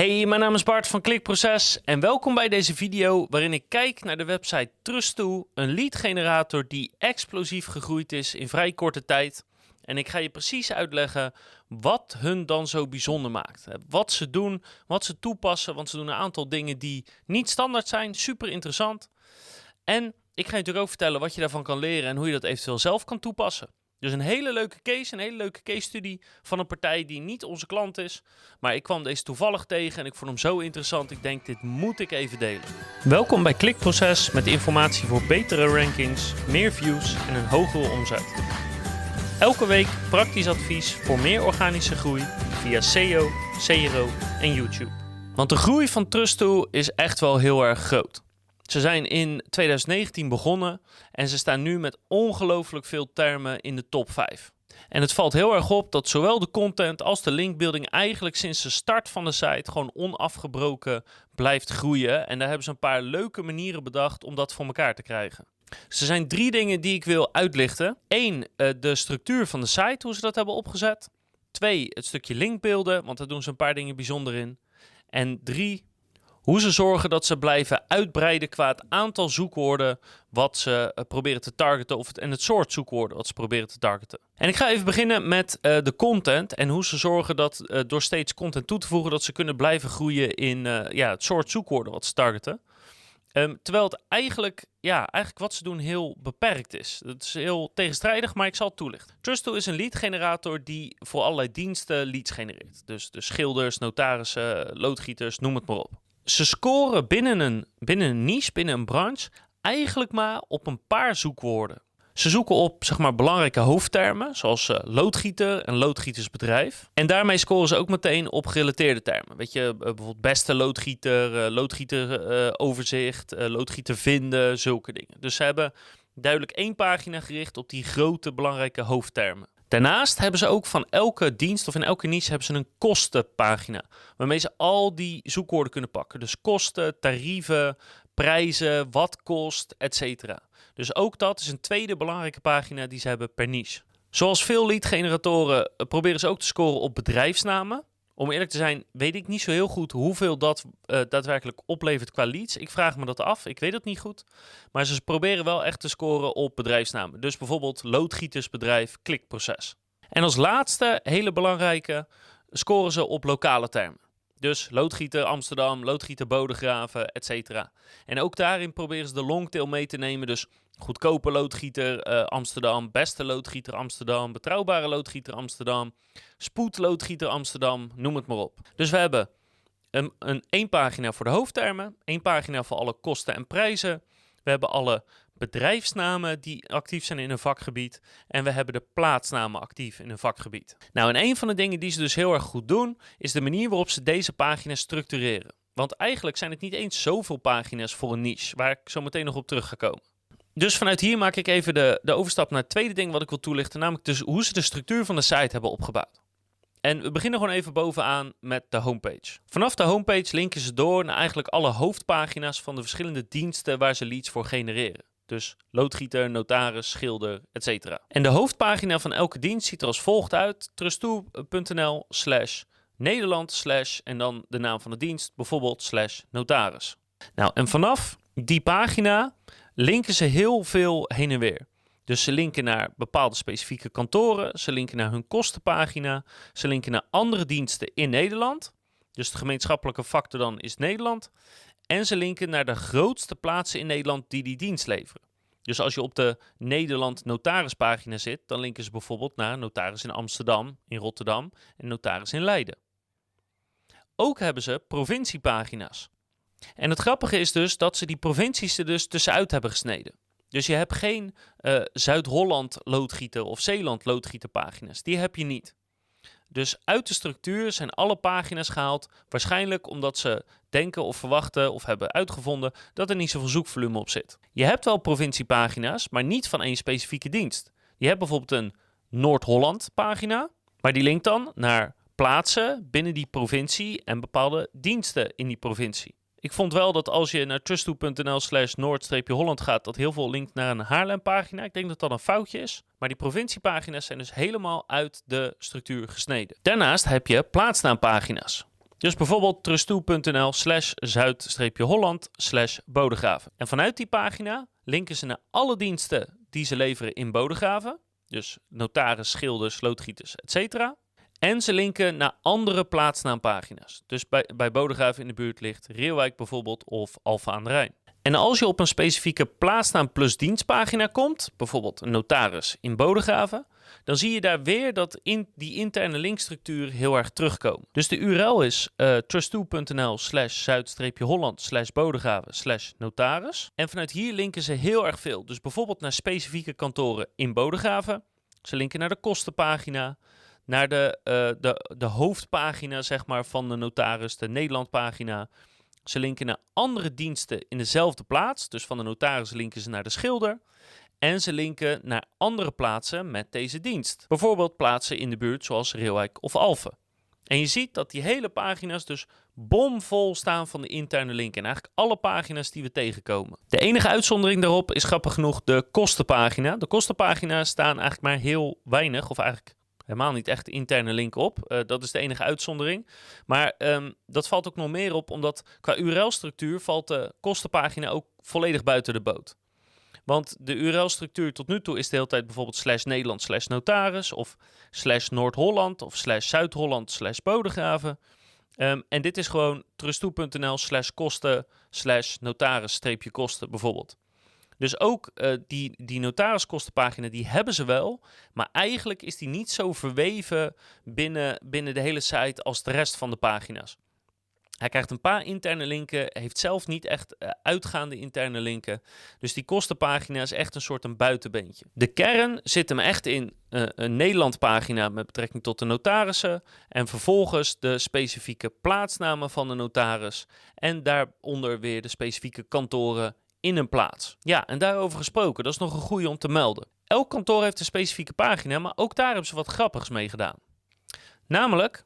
Hey, mijn naam is Bart van Klikproces en welkom bij deze video waarin ik kijk naar de website Trust2, een lead generator die explosief gegroeid is in vrij korte tijd. En ik ga je precies uitleggen wat hun dan zo bijzonder maakt. Wat ze doen, wat ze toepassen, want ze doen een aantal dingen die niet standaard zijn, super interessant. En ik ga je natuurlijk ook vertellen wat je daarvan kan leren en hoe je dat eventueel zelf kan toepassen. Dus een hele leuke case, een hele leuke case studie van een partij die niet onze klant is. Maar ik kwam deze toevallig tegen en ik vond hem zo interessant. Ik denk, dit moet ik even delen. Welkom bij Klikproces met informatie voor betere rankings, meer views en een hogere omzet. Elke week praktisch advies voor meer organische groei via SEO, CRO en YouTube. Want de groei van Trust2 is echt wel heel erg groot. Ze zijn in 2019 begonnen en ze staan nu met ongelooflijk veel termen in de top 5. En het valt heel erg op dat zowel de content als de linkbuilding eigenlijk sinds de start van de site gewoon onafgebroken blijft groeien. En daar hebben ze een paar leuke manieren bedacht om dat voor elkaar te krijgen. Er zijn drie dingen die ik wil uitlichten. Eén, eh, de structuur van de site, hoe ze dat hebben opgezet. Twee, het stukje linkbeelden, want daar doen ze een paar dingen bijzonder in. En drie, hoe ze zorgen dat ze blijven uitbreiden qua het aantal zoekwoorden wat ze uh, proberen te targeten of het, en het soort zoekwoorden wat ze proberen te targeten. En ik ga even beginnen met uh, de content en hoe ze zorgen dat uh, door steeds content toe te voegen dat ze kunnen blijven groeien in ja, het soort zoekwoorden wat ze targeten. Um, terwijl het eigenlijk, ja, eigenlijk wat ze doen heel beperkt is. Het is heel tegenstrijdig, maar ik zal het toelichten. Trusto is een lead generator die voor allerlei diensten leads genereert. Dus de schilders, notarissen, loodgieters, noem het maar op ze scoren binnen een, binnen een niche, binnen een branche, eigenlijk maar op een paar zoekwoorden. Ze zoeken op zeg maar, belangrijke hoofdtermen, zoals uh, loodgieter en loodgietersbedrijf. En daarmee scoren ze ook meteen op gerelateerde termen. Weet je, uh, bijvoorbeeld beste loodgieter, uh, loodgieteroverzicht, loodgieter vinden, zulke dingen. Dus ze hebben duidelijk één pagina gericht op die grote belangrijke hoofdtermen. Daarnaast hebben ze ook van elke dienst of in elke niche hebben ze een kostenpagina. Waarmee ze al die zoekwoorden kunnen pakken. Dus kosten, tarieven, prijzen, wat kost, etc. Dus ook dat is een tweede belangrijke pagina die ze hebben per niche. Zoals veel lead generatoren eh, proberen ze ook te scoren op bedrijfsnamen om eerlijk te zijn, weet ik niet zo heel goed hoeveel dat uh, daadwerkelijk oplevert qua leads. Ik vraag me dat af. Ik weet het niet goed. Maar ze proberen wel echt te scoren op bedrijfsnamen. Dus bijvoorbeeld loodgietersbedrijf, klikproces. En als laatste, hele belangrijke, scoren ze op lokale termen. Dus loodgieter Amsterdam, loodgieter Bodegraven, etc. En ook daarin proberen ze de longtail mee te nemen. Dus goedkope loodgieter uh, Amsterdam, beste loodgieter Amsterdam, betrouwbare loodgieter Amsterdam, spoedloodgieter Amsterdam, noem het maar op. Dus we hebben een, een één pagina voor de hoofdtermen, één pagina voor alle kosten en prijzen. We hebben alle bedrijfsnamen die actief zijn in een vakgebied. En we hebben de plaatsnamen actief in een vakgebied. Nou, en een van de dingen die ze dus heel erg goed doen, is de manier waarop ze deze pagina's structureren. Want eigenlijk zijn het niet eens zoveel pagina's voor een niche, waar ik zo meteen nog op terug ga komen. Dus vanuit hier maak ik even de, de overstap naar het tweede ding wat ik wil toelichten, namelijk dus hoe ze de structuur van de site hebben opgebouwd. En we beginnen gewoon even bovenaan met de homepage. Vanaf de homepage linken ze door naar eigenlijk alle hoofdpagina's van de verschillende diensten waar ze leads voor genereren. Dus loodgieter, notaris, schilder, etc. En de hoofdpagina van elke dienst ziet er als volgt uit: trustoe.nl slash Nederland slash en dan de naam van de dienst, bijvoorbeeld slash notaris. Nou, en vanaf die pagina linken ze heel veel heen en weer. Dus ze linken naar bepaalde specifieke kantoren, ze linken naar hun kostenpagina, ze linken naar andere diensten in Nederland. Dus de gemeenschappelijke factor dan is Nederland. En ze linken naar de grootste plaatsen in Nederland die die dienst leveren. Dus als je op de Nederland notarispagina zit, dan linken ze bijvoorbeeld naar notaris in Amsterdam, in Rotterdam en notaris in Leiden. Ook hebben ze provinciepagina's. En het grappige is dus dat ze die provincies er dus tussenuit hebben gesneden. Dus je hebt geen uh, Zuid-Holland loodgieter of Zeeland loodgieterpagina's. Die heb je niet. Dus uit de structuur zijn alle pagina's gehaald. Waarschijnlijk omdat ze denken of verwachten of hebben uitgevonden dat er niet zoveel zoekvolume op zit. Je hebt wel provinciepagina's, maar niet van één specifieke dienst. Je hebt bijvoorbeeld een Noord-Holland pagina, maar die linkt dan naar plaatsen binnen die provincie en bepaalde diensten in die provincie. Ik vond wel dat als je naar trusttoe.nl slash noord-holland gaat, dat heel veel linkt naar een Haarlem-pagina. Ik denk dat dat een foutje is. Maar die provinciepagina's zijn dus helemaal uit de structuur gesneden. Daarnaast heb je plaatsnaampagina's. Dus bijvoorbeeld trusttoe.nl slash zuid-holland slash bodegraven. En vanuit die pagina linken ze naar alle diensten die ze leveren in bodegraven. Dus notaris, schilders, loodgieters, etc. En ze linken naar andere plaatsnaampagina's. Dus bij, bij in de buurt ligt Reelwijk bijvoorbeeld of Alfa aan de Rijn. En als je op een specifieke plaatsnaam plus dienstpagina komt, bijvoorbeeld een notaris in Bodegraven, dan zie je daar weer dat in die interne linkstructuur heel erg terugkomen. Dus de URL is uh, trust2.nl slash zuid-holland slash bodegraven slash notaris. En vanuit hier linken ze heel erg veel. Dus bijvoorbeeld naar specifieke kantoren in Bodegraven. Ze linken naar de kostenpagina, naar de, uh, de, de hoofdpagina zeg maar, van de notaris, de Nederlandpagina. Ze linken naar andere diensten in dezelfde plaats. Dus van de notaris linken ze naar de schilder. En ze linken naar andere plaatsen met deze dienst. Bijvoorbeeld plaatsen in de buurt zoals Reelwijk of Alphen. En je ziet dat die hele pagina's dus bomvol staan van de interne link. En eigenlijk alle pagina's die we tegenkomen. De enige uitzondering daarop is grappig genoeg de kostenpagina. De kostenpagina's staan eigenlijk maar heel weinig, of eigenlijk helemaal niet echt interne link op. Uh, dat is de enige uitzondering. Maar um, dat valt ook nog meer op, omdat qua URL-structuur valt de kostenpagina ook volledig buiten de boot. Want de URL-structuur tot nu toe is de hele tijd bijvoorbeeld slash Nederland slash notaris of slash Noord-Holland of slash Zuid-Holland slash Bodegraven. Um, en dit is gewoon trustoe.nl slash kosten slash notaris streepje kosten bijvoorbeeld. Dus ook uh, die, die notariskostenpagina, die hebben ze wel. Maar eigenlijk is die niet zo verweven binnen, binnen de hele site als de rest van de pagina's. Hij krijgt een paar interne linken, heeft zelf niet echt uh, uitgaande interne linken. Dus die kostenpagina is echt een soort een buitenbeentje. De kern zit hem echt in uh, een Nederlandpagina met betrekking tot de notarissen. En vervolgens de specifieke plaatsnamen van de notaris. En daaronder weer de specifieke kantoren in een plaats. Ja, en daarover gesproken, dat is nog een goede om te melden. Elk kantoor heeft een specifieke pagina, maar ook daar hebben ze wat grappigs mee gedaan. Namelijk,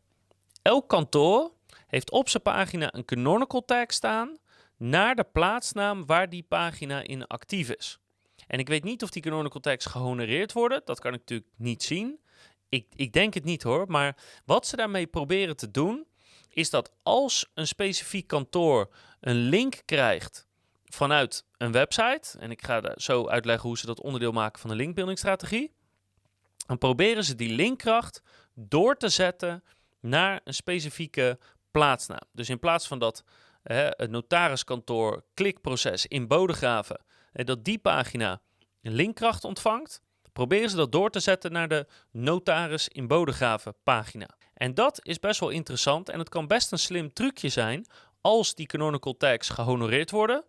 elk kantoor heeft op zijn pagina een canonical tag staan naar de plaatsnaam waar die pagina in actief is. En ik weet niet of die canonical tags gehonoreerd worden, dat kan ik natuurlijk niet zien. Ik, ik denk het niet hoor, maar wat ze daarmee proberen te doen, is dat als een specifiek kantoor een link krijgt vanuit een website, en ik ga zo uitleggen hoe ze dat onderdeel maken van de linkbuildingstrategie, dan proberen ze die linkkracht door te zetten naar een specifieke plaatsnaam. Dus in plaats van dat hè, het notariskantoor klikproces in Bodegraven, dat die pagina linkkracht ontvangt, proberen ze dat door te zetten naar de notaris in Bodegraven pagina. En dat is best wel interessant en het kan best een slim trucje zijn als die canonical tags gehonoreerd worden.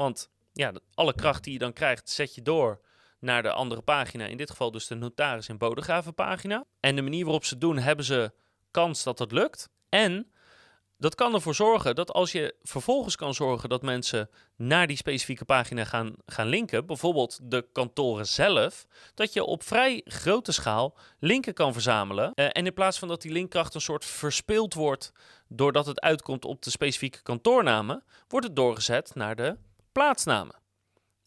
Want ja, alle kracht die je dan krijgt, zet je door naar de andere pagina. In dit geval dus de notaris in Bodegraven pagina. En de manier waarop ze doen, hebben ze kans dat dat lukt. En dat kan ervoor zorgen dat als je vervolgens kan zorgen dat mensen naar die specifieke pagina gaan, gaan linken, bijvoorbeeld de kantoren zelf, dat je op vrij grote schaal linken kan verzamelen. Uh, en in plaats van dat die linkkracht een soort verspeeld wordt doordat het uitkomt op de specifieke kantoornamen, wordt het doorgezet naar de plaatsnamen.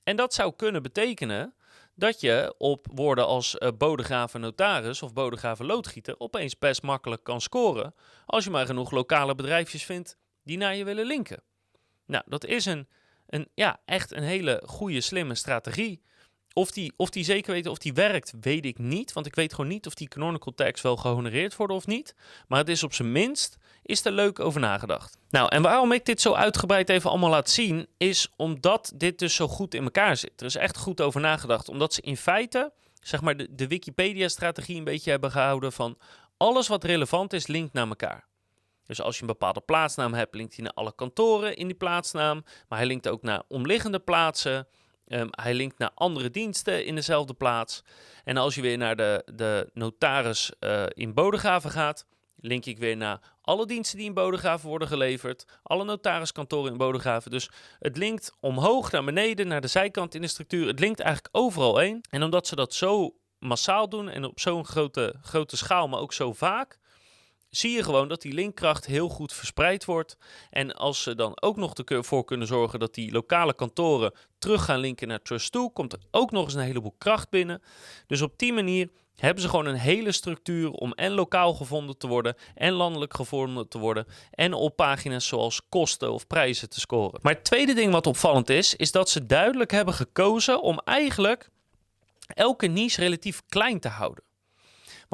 En dat zou kunnen betekenen dat je op woorden als uh, bodegraven notaris of bodegraven loodgieter opeens best makkelijk kan scoren als je maar genoeg lokale bedrijfjes vindt die naar je willen linken. Nou, dat is een, een, ja, echt een hele goede, slimme strategie. Of die, of die zeker weten of die werkt, weet ik niet. Want ik weet gewoon niet of die canonical tags wel gehonoreerd worden of niet. Maar het is op zijn minst is er leuk over nagedacht. Nou, en waarom ik dit zo uitgebreid even allemaal laat zien, is omdat dit dus zo goed in elkaar zit. Er is echt goed over nagedacht, omdat ze in feite, zeg maar, de, de Wikipedia-strategie een beetje hebben gehouden van alles wat relevant is, linkt naar elkaar. Dus als je een bepaalde plaatsnaam hebt, linkt hij naar alle kantoren in die plaatsnaam, maar hij linkt ook naar omliggende plaatsen. Um, hij linkt naar andere diensten in dezelfde plaats. En als je weer naar de, de notaris uh, in Bodegraven gaat, link ik weer naar alle diensten die in Bodegraven worden geleverd, alle notariskantoren in Bodegraven. Dus het linkt omhoog naar beneden, naar de zijkant in de structuur. Het linkt eigenlijk overal heen. En omdat ze dat zo massaal doen en op zo'n grote, grote schaal, maar ook zo vaak, zie je gewoon dat die linkkracht heel goed verspreid wordt. En als ze dan ook nog ervoor kunnen zorgen dat die lokale kantoren terug gaan linken naar Trust2, komt er ook nog eens een heleboel kracht binnen. Dus op die manier hebben ze gewoon een hele structuur om en lokaal gevonden te worden en landelijk gevonden te worden en op pagina's zoals kosten of prijzen te scoren. Maar het tweede ding wat opvallend is, is dat ze duidelijk hebben gekozen om eigenlijk elke niche relatief klein te houden.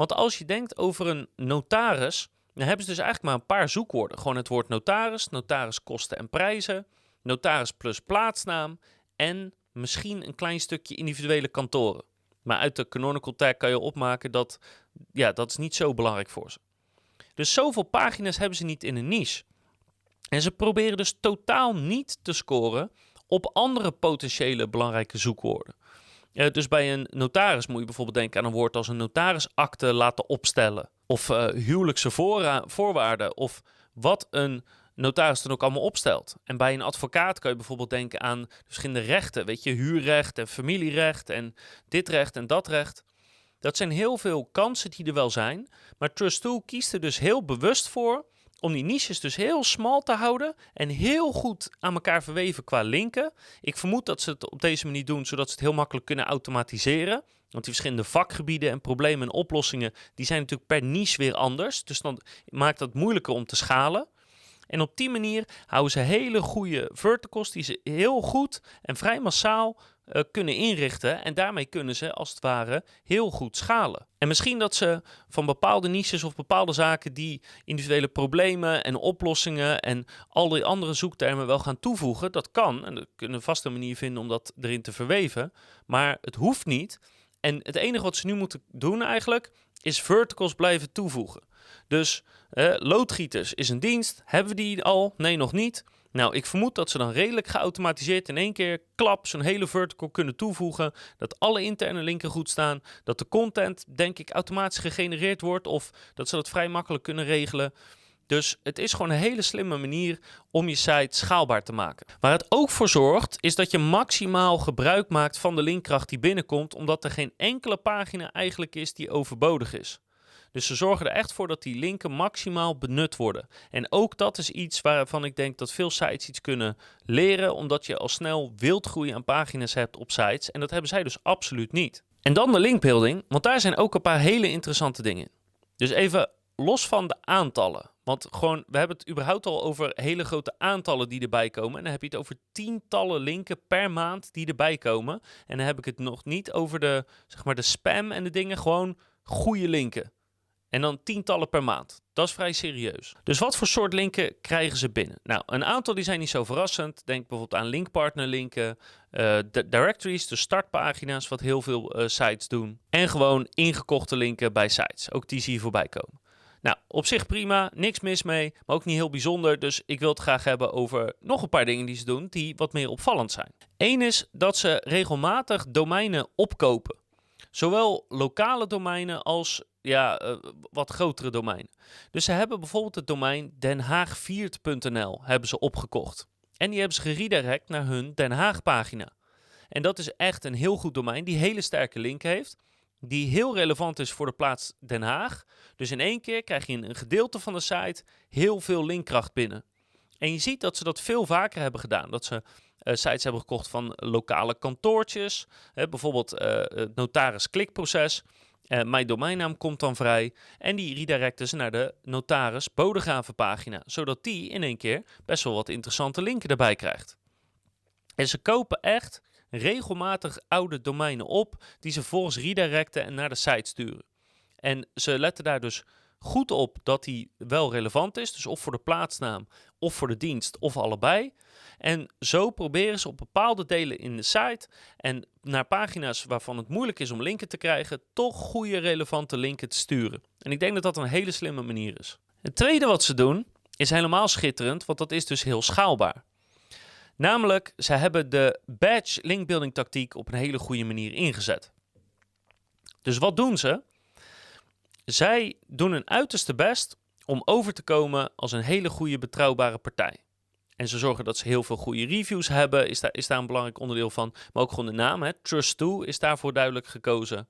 Want als je denkt over een notaris, dan hebben ze dus eigenlijk maar een paar zoekwoorden. Gewoon het woord notaris, notaris kosten en prijzen, notaris plus plaatsnaam en misschien een klein stukje individuele kantoren. Maar uit de canonical tag kan je opmaken dat ja, dat is niet zo belangrijk voor ze. Dus zoveel pagina's hebben ze niet in een niche. En ze proberen dus totaal niet te scoren op andere potentiële belangrijke zoekwoorden. Uh, dus bij een notaris moet je bijvoorbeeld denken aan een woord als een notarisakte laten opstellen. Of uh, huwelijkse voorwaarden. Of wat een notaris dan ook allemaal opstelt. En bij een advocaat kan je bijvoorbeeld denken aan verschillende rechten. Weet je, huurrecht en familierecht en dit recht en dat recht. Dat zijn heel veel kansen die er wel zijn. Maar Trust2 kiest er dus heel bewust voor om die niches dus heel smal te houden en heel goed aan elkaar verweven qua linken. Ik vermoed dat ze het op deze manier doen, zodat ze het heel makkelijk kunnen automatiseren. Want die verschillende vakgebieden en problemen en oplossingen, die zijn natuurlijk per niche weer anders. Dus dan maakt dat moeilijker om te schalen. En op die manier houden ze hele goede verticals die ze heel goed en vrij massaal uh, kunnen inrichten. En daarmee kunnen ze als het ware heel goed schalen. En misschien dat ze van bepaalde niches of bepaalde zaken die individuele problemen en oplossingen en al die andere zoektermen wel gaan toevoegen. Dat kan. En dat kunnen een manier vinden om dat erin te verweven. Maar het hoeft niet. En het enige wat ze nu moeten doen eigenlijk is verticals blijven toevoegen. Dus eh, loodgieters is een dienst. Hebben we die al? Nee, nog niet. Nou, ik vermoed dat ze dan redelijk geautomatiseerd in één keer klap zo'n hele vertical kunnen toevoegen. Dat alle interne linken goed staan. Dat de content, denk ik, automatisch gegenereerd wordt. Of dat ze dat vrij makkelijk kunnen regelen. Dus het is gewoon een hele slimme manier om je site schaalbaar te maken. Waar het ook voor zorgt, is dat je maximaal gebruik maakt van de linkkracht die binnenkomt, omdat er geen enkele pagina eigenlijk is die overbodig is. Dus ze zorgen er echt voor dat die linken maximaal benut worden. En ook dat is iets waarvan ik denk dat veel sites iets kunnen leren, omdat je al snel wild groeien aan pagina's hebt op sites. En dat hebben zij dus absoluut niet. En dan de linkbuilding, want daar zijn ook een paar hele interessante dingen in. Dus even los van de aantallen. Want gewoon, we hebben het überhaupt al over hele grote aantallen die erbij komen. En dan heb je het over tientallen linken per maand die erbij komen. En dan heb ik het nog niet over de, zeg maar, de spam en de dingen. Gewoon goede linken. En dan tientallen per maand. Dat is vrij serieus. Dus wat voor soort linken krijgen ze binnen? Nou, een aantal die zijn niet zo verrassend. Denk bijvoorbeeld aan linkpartner linken, uh, directories, de startpagina's, wat heel veel uh, sites doen. En gewoon ingekochte linken bij sites. Ook die zie je voorbij komen. Nou, op zich prima, niks mis mee, maar ook niet heel bijzonder. Dus ik wil het graag hebben over nog een paar dingen die ze doen die wat meer opvallend zijn. Eén is dat ze regelmatig domeinen opkopen. Zowel lokale domeinen als ja, uh, wat grotere domeinen. Dus ze hebben bijvoorbeeld het domein denhaagviert.nl hebben ze opgekocht. En die hebben ze geredirect naar hun Den Haag pagina. En dat is echt een heel goed domein die hele sterke link heeft. Die heel relevant is voor de plaats Den Haag. Dus in één keer krijg je in een gedeelte van de site heel veel linkkracht binnen. En je ziet dat ze dat veel vaker hebben gedaan. Dat ze uh, sites hebben gekocht van lokale kantoortjes. Hè, bijvoorbeeld uh, het notaris klikproces. Uh, mijn domeinnaam komt dan vrij. En die redirecten ze naar de notaris bodegravenpagina. Zodat die in één keer best wel wat interessante linken erbij krijgt. En ze kopen echt regelmatig oude domeinen op. Die ze volgens redirecten en naar de site sturen. En ze letten daar dus goed op dat die wel relevant is. Dus of voor de plaatsnaam of voor de dienst of allebei. En zo proberen ze op bepaalde delen in de site en naar pagina's waarvan het moeilijk is om linken te krijgen, toch goede relevante linken te sturen. En ik denk dat dat een hele slimme manier is. Het tweede wat ze doen is helemaal schitterend, want dat is dus heel schaalbaar. Namelijk, ze hebben de badge linkbuilding tactiek op een hele goede manier ingezet. Dus wat doen ze? Zij doen hun uiterste best om over te komen als een hele goede betrouwbare partij. En ze zorgen dat ze heel veel goede reviews hebben, is daar, is daar een belangrijk onderdeel van. Maar ook gewoon de naam, hè. Trust2 is daarvoor duidelijk gekozen.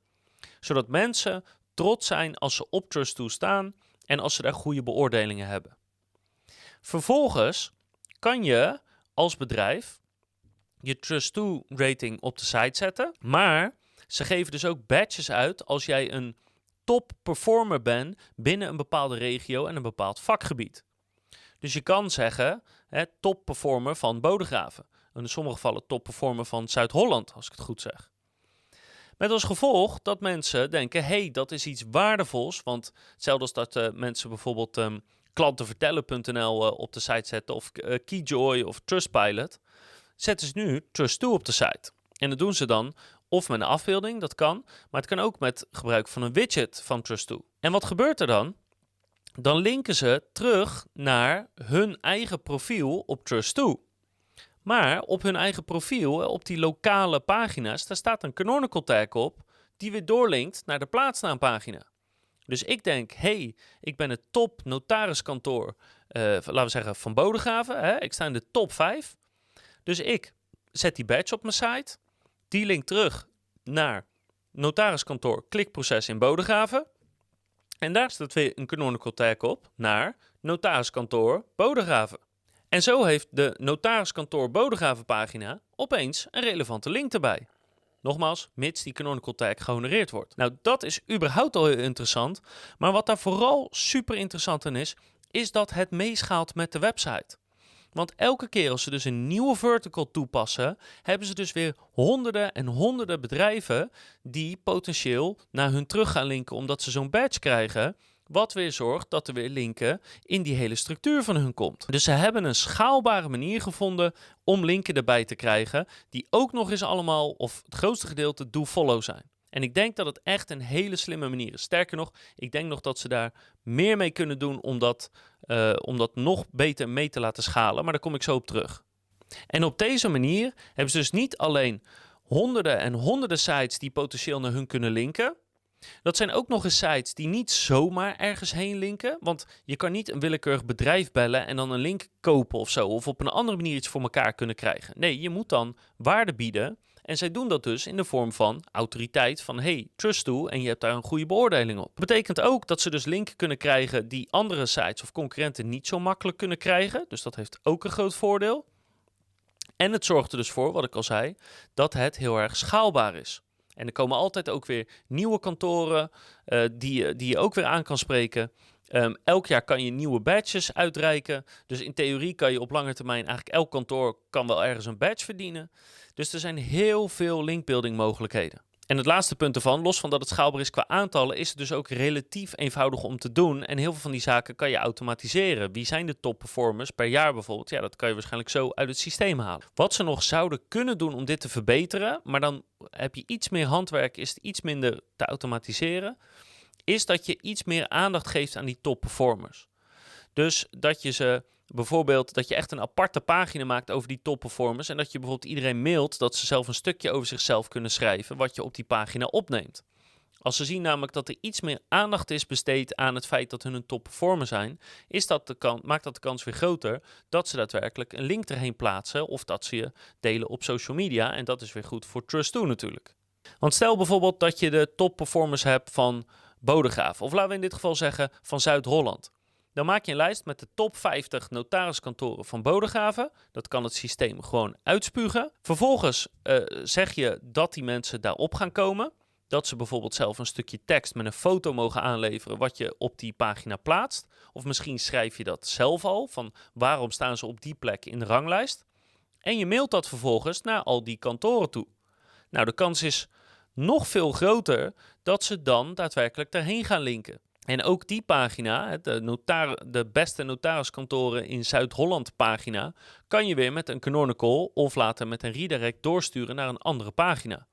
Zodat mensen trots zijn als ze op Trust2 staan en als ze daar goede beoordelingen hebben. Vervolgens kan je als bedrijf je Trust2 rating op de site zetten, maar Ze geven dus ook badges uit als jij een top performer bent binnen een bepaalde regio en een bepaald vakgebied. Dus je kan zeggen, hè, top performer van Bodegraven. En in sommige gevallen top performer van Zuid-Holland, als ik het goed zeg. Met als gevolg dat mensen denken, hey, dat is iets waardevols. Want hetzelfde als dat uh, mensen bijvoorbeeld um, klantenvertellen.nl uh, op de site zetten, of uh, Keyjoy of Trustpilot, zetten ze nu Trust2 op de site. En dat doen ze dan of met een afbeelding, dat kan, maar het kan ook met gebruik van een widget van Trust2. En wat gebeurt er dan? Dan linken ze terug naar hun eigen profiel op Trust2. Maar op hun eigen profiel, op die lokale pagina's, daar staat een canonical tag op die weer doorlinkt naar de plaatsnaampagina. Dus ik denk, hey, ik ben het top notariskantoor, uh, laten we zeggen, van Bodegraven. Ik sta in de top 5. Dus ik zet die badge op mijn site. Die link terug naar notariskantoor klikproces in Bodegraven. En daar staat weer een canonical tag op naar notariskantoor Bodegraven. En zo heeft de notariskantoor Bodegraven pagina opeens een relevante link erbij. Nogmaals, mits die canonical tag gehonoreerd wordt. Nou, dat is überhaupt al heel interessant. Maar wat daar vooral super interessant aan is, is dat het meeschaalt met de website. Want elke keer als ze dus een nieuwe vertical toepassen, hebben ze dus weer honderden en honderden bedrijven die potentieel naar hun terug gaan linken omdat ze zo'n badge krijgen. Wat weer zorgt dat er weer linken in die hele structuur van hun komt. Dus ze hebben een schaalbare manier gevonden om linken erbij te krijgen, die ook nog eens allemaal, of het grootste gedeelte, do-follow zijn. En ik denk dat het echt een hele slimme manier is. Sterker nog, ik denk nog dat ze daar meer mee kunnen doen om dat, uh, om dat nog beter mee te laten schalen. Maar daar kom ik zo op terug. En op deze manier hebben ze dus niet alleen honderden en honderden sites die potentieel naar hun kunnen linken. Dat zijn ook nog eens sites die niet zomaar ergens heen linken. Want je kan niet een willekeurig bedrijf bellen en dan een link kopen of zo. Of op een andere manier iets voor elkaar kunnen krijgen. Nee, je moet dan waarde bieden en zij doen dat dus in de vorm van autoriteit van hey, trust toe en je hebt daar een goede beoordeling op. Dat betekent ook dat ze dus linken kunnen krijgen die andere sites of concurrenten niet zo makkelijk kunnen krijgen. Dus dat heeft ook een groot voordeel. En het zorgt er dus voor, wat ik al zei, dat het heel erg schaalbaar is. En er komen altijd ook weer nieuwe kantoren uh, die, die je ook weer aan kan spreken. Um, elk jaar kan je nieuwe badges uitreiken. Dus in theorie kan je op lange termijn eigenlijk elk kantoor kan wel ergens een badge verdienen. Dus er zijn heel veel linkbuilding mogelijkheden. En het laatste punt ervan, los van dat het schaalbaar is qua aantallen, is het dus ook relatief eenvoudig om te doen. En heel veel van die zaken kan je automatiseren. Wie zijn de top performers per jaar bijvoorbeeld? Ja, dat kan je waarschijnlijk zo uit het systeem halen. Wat ze nog zouden kunnen doen om dit te verbeteren, maar dan heb je iets meer handwerk, is het iets minder te automatiseren, is dat je iets meer aandacht geeft aan die top performers. Dus dat je ze bijvoorbeeld dat je echt een aparte pagina maakt over die top performers en dat je bijvoorbeeld iedereen mailt dat ze zelf een stukje over zichzelf kunnen schrijven wat je op die pagina opneemt. Als ze zien namelijk dat er iets meer aandacht is besteed aan het feit dat hun een top performer zijn, is dat de maakt dat de kans weer groter dat ze daadwerkelijk een link erheen plaatsen of dat ze je delen op social media. En dat is weer goed voor Trust2 natuurlijk. Want stel bijvoorbeeld dat je de top performers hebt van Bodegraaf, of laten we in dit geval zeggen van Zuid-Holland. Dan maak je een lijst met de top 50 notariskantoren van Bodegraven. Dat kan het systeem gewoon uitspugen. Vervolgens uh, zeg je dat die mensen daarop gaan komen. Dat ze bijvoorbeeld zelf een stukje tekst met een foto mogen aanleveren wat je op die pagina plaatst. Of misschien schrijf je dat zelf al, van waarom staan ze op die plek in de ranglijst. En je mailt dat vervolgens naar al die kantoren toe. Nou, de kans is nog veel groter dat ze dan daadwerkelijk daarheen gaan linken. En ook die pagina, de, notar de beste notariskantoren in Zuid-Holland pagina, kan je weer met een canonical of later met een redirect doorsturen naar een andere pagina.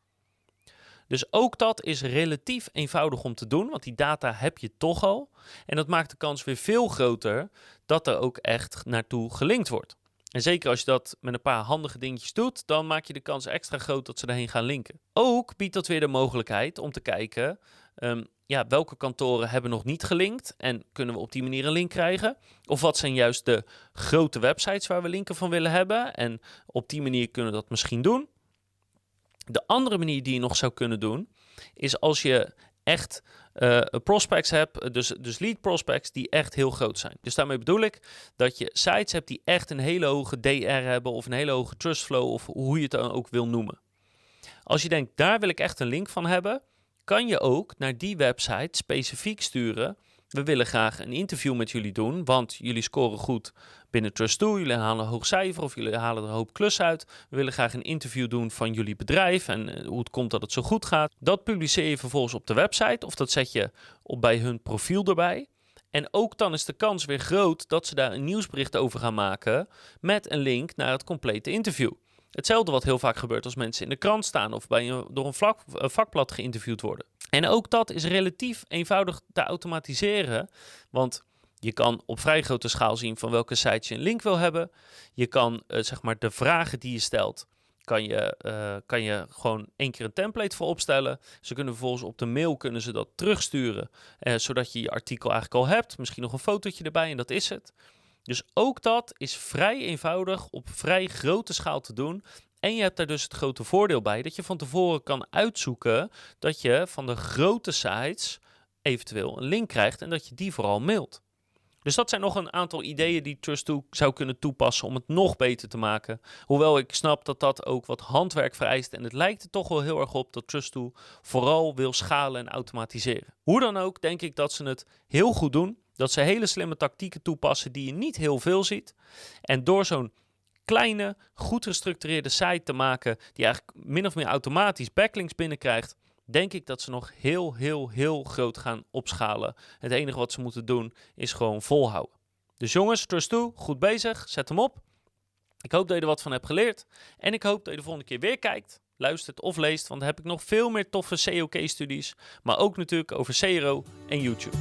Dus ook dat is relatief eenvoudig om te doen, want die data heb je toch al. En dat maakt de kans weer veel groter dat er ook echt naartoe gelinkt wordt. En zeker als je dat met een paar handige dingetjes doet, dan maak je de kans extra groot dat ze erheen gaan linken. Ook biedt dat weer de mogelijkheid om te kijken um, ja, welke kantoren hebben nog niet gelinkt en kunnen we op die manier een link krijgen? Of wat zijn juist de grote websites waar we linken van willen hebben? En op die manier kunnen we dat misschien doen. De andere manier die je nog zou kunnen doen, is als je echt uh, prospects hebt, dus, dus lead prospects die echt heel groot zijn. Dus daarmee bedoel ik dat je sites hebt die echt een hele hoge DR hebben of een hele hoge trust flow of hoe je het dan ook wil noemen. Als je denkt, daar wil ik echt een link van hebben, kan je ook naar die website specifiek sturen. We willen graag een interview met jullie doen, want jullie scoren goed binnen Trust2. Jullie halen een hoog cijfer of jullie halen een hoop klus uit. We willen graag een interview doen van jullie bedrijf en eh, hoe het komt dat het zo goed gaat. Dat publiceer je vervolgens op de website of dat zet je op bij hun profiel erbij. En ook dan is de kans weer groot dat ze daar een nieuwsbericht over gaan maken met een link naar het complete interview. Hetzelfde wat heel vaak gebeurt als mensen in de krant staan of bij een, door een, vlak, vakblad geïnterviewd worden. En ook dat is relatief eenvoudig te automatiseren, want je kan op vrij grote schaal zien van welke sites je een link wil hebben. Je kan uh, zeg maar de vragen die je stelt, kan je, uh, kan je gewoon één keer een template voor opstellen. Ze kunnen vervolgens op de mail kunnen ze dat terugsturen, uh, zodat je je artikel eigenlijk al hebt. Misschien nog een fotootje erbij en dat is het. Dus ook dat is vrij eenvoudig op vrij grote schaal te doen. En je hebt daar dus het grote voordeel bij dat je van tevoren kan uitzoeken dat je van de grote sites eventueel een link krijgt en dat je die vooral mailt. Dus dat zijn nog een aantal ideeën die Trust2 zou kunnen toepassen om het nog beter te maken. Hoewel ik snap dat dat ook wat handwerk vereist. En het lijkt er toch wel heel erg op dat Trust2 vooral wil schalen en automatiseren. Hoe dan ook, denk ik dat ze het heel goed doen. Dat ze hele slimme tactieken toepassen die je niet heel veel ziet. En door zo'n kleine, goed gestructureerde site te maken, die eigenlijk min of meer automatisch backlinks binnenkrijgt, denk ik dat ze nog heel, heel, heel groot gaan opschalen. Het enige wat ze moeten doen is gewoon volhouden. Dus jongens, trust toe, goed bezig, zet hem op. Ik hoop dat je er wat van hebt geleerd. En ik hoop dat je de volgende keer weer kijkt, luistert of leest, want dan heb ik nog veel meer toffe COK-studies, maar ook natuurlijk over CRO en YouTube.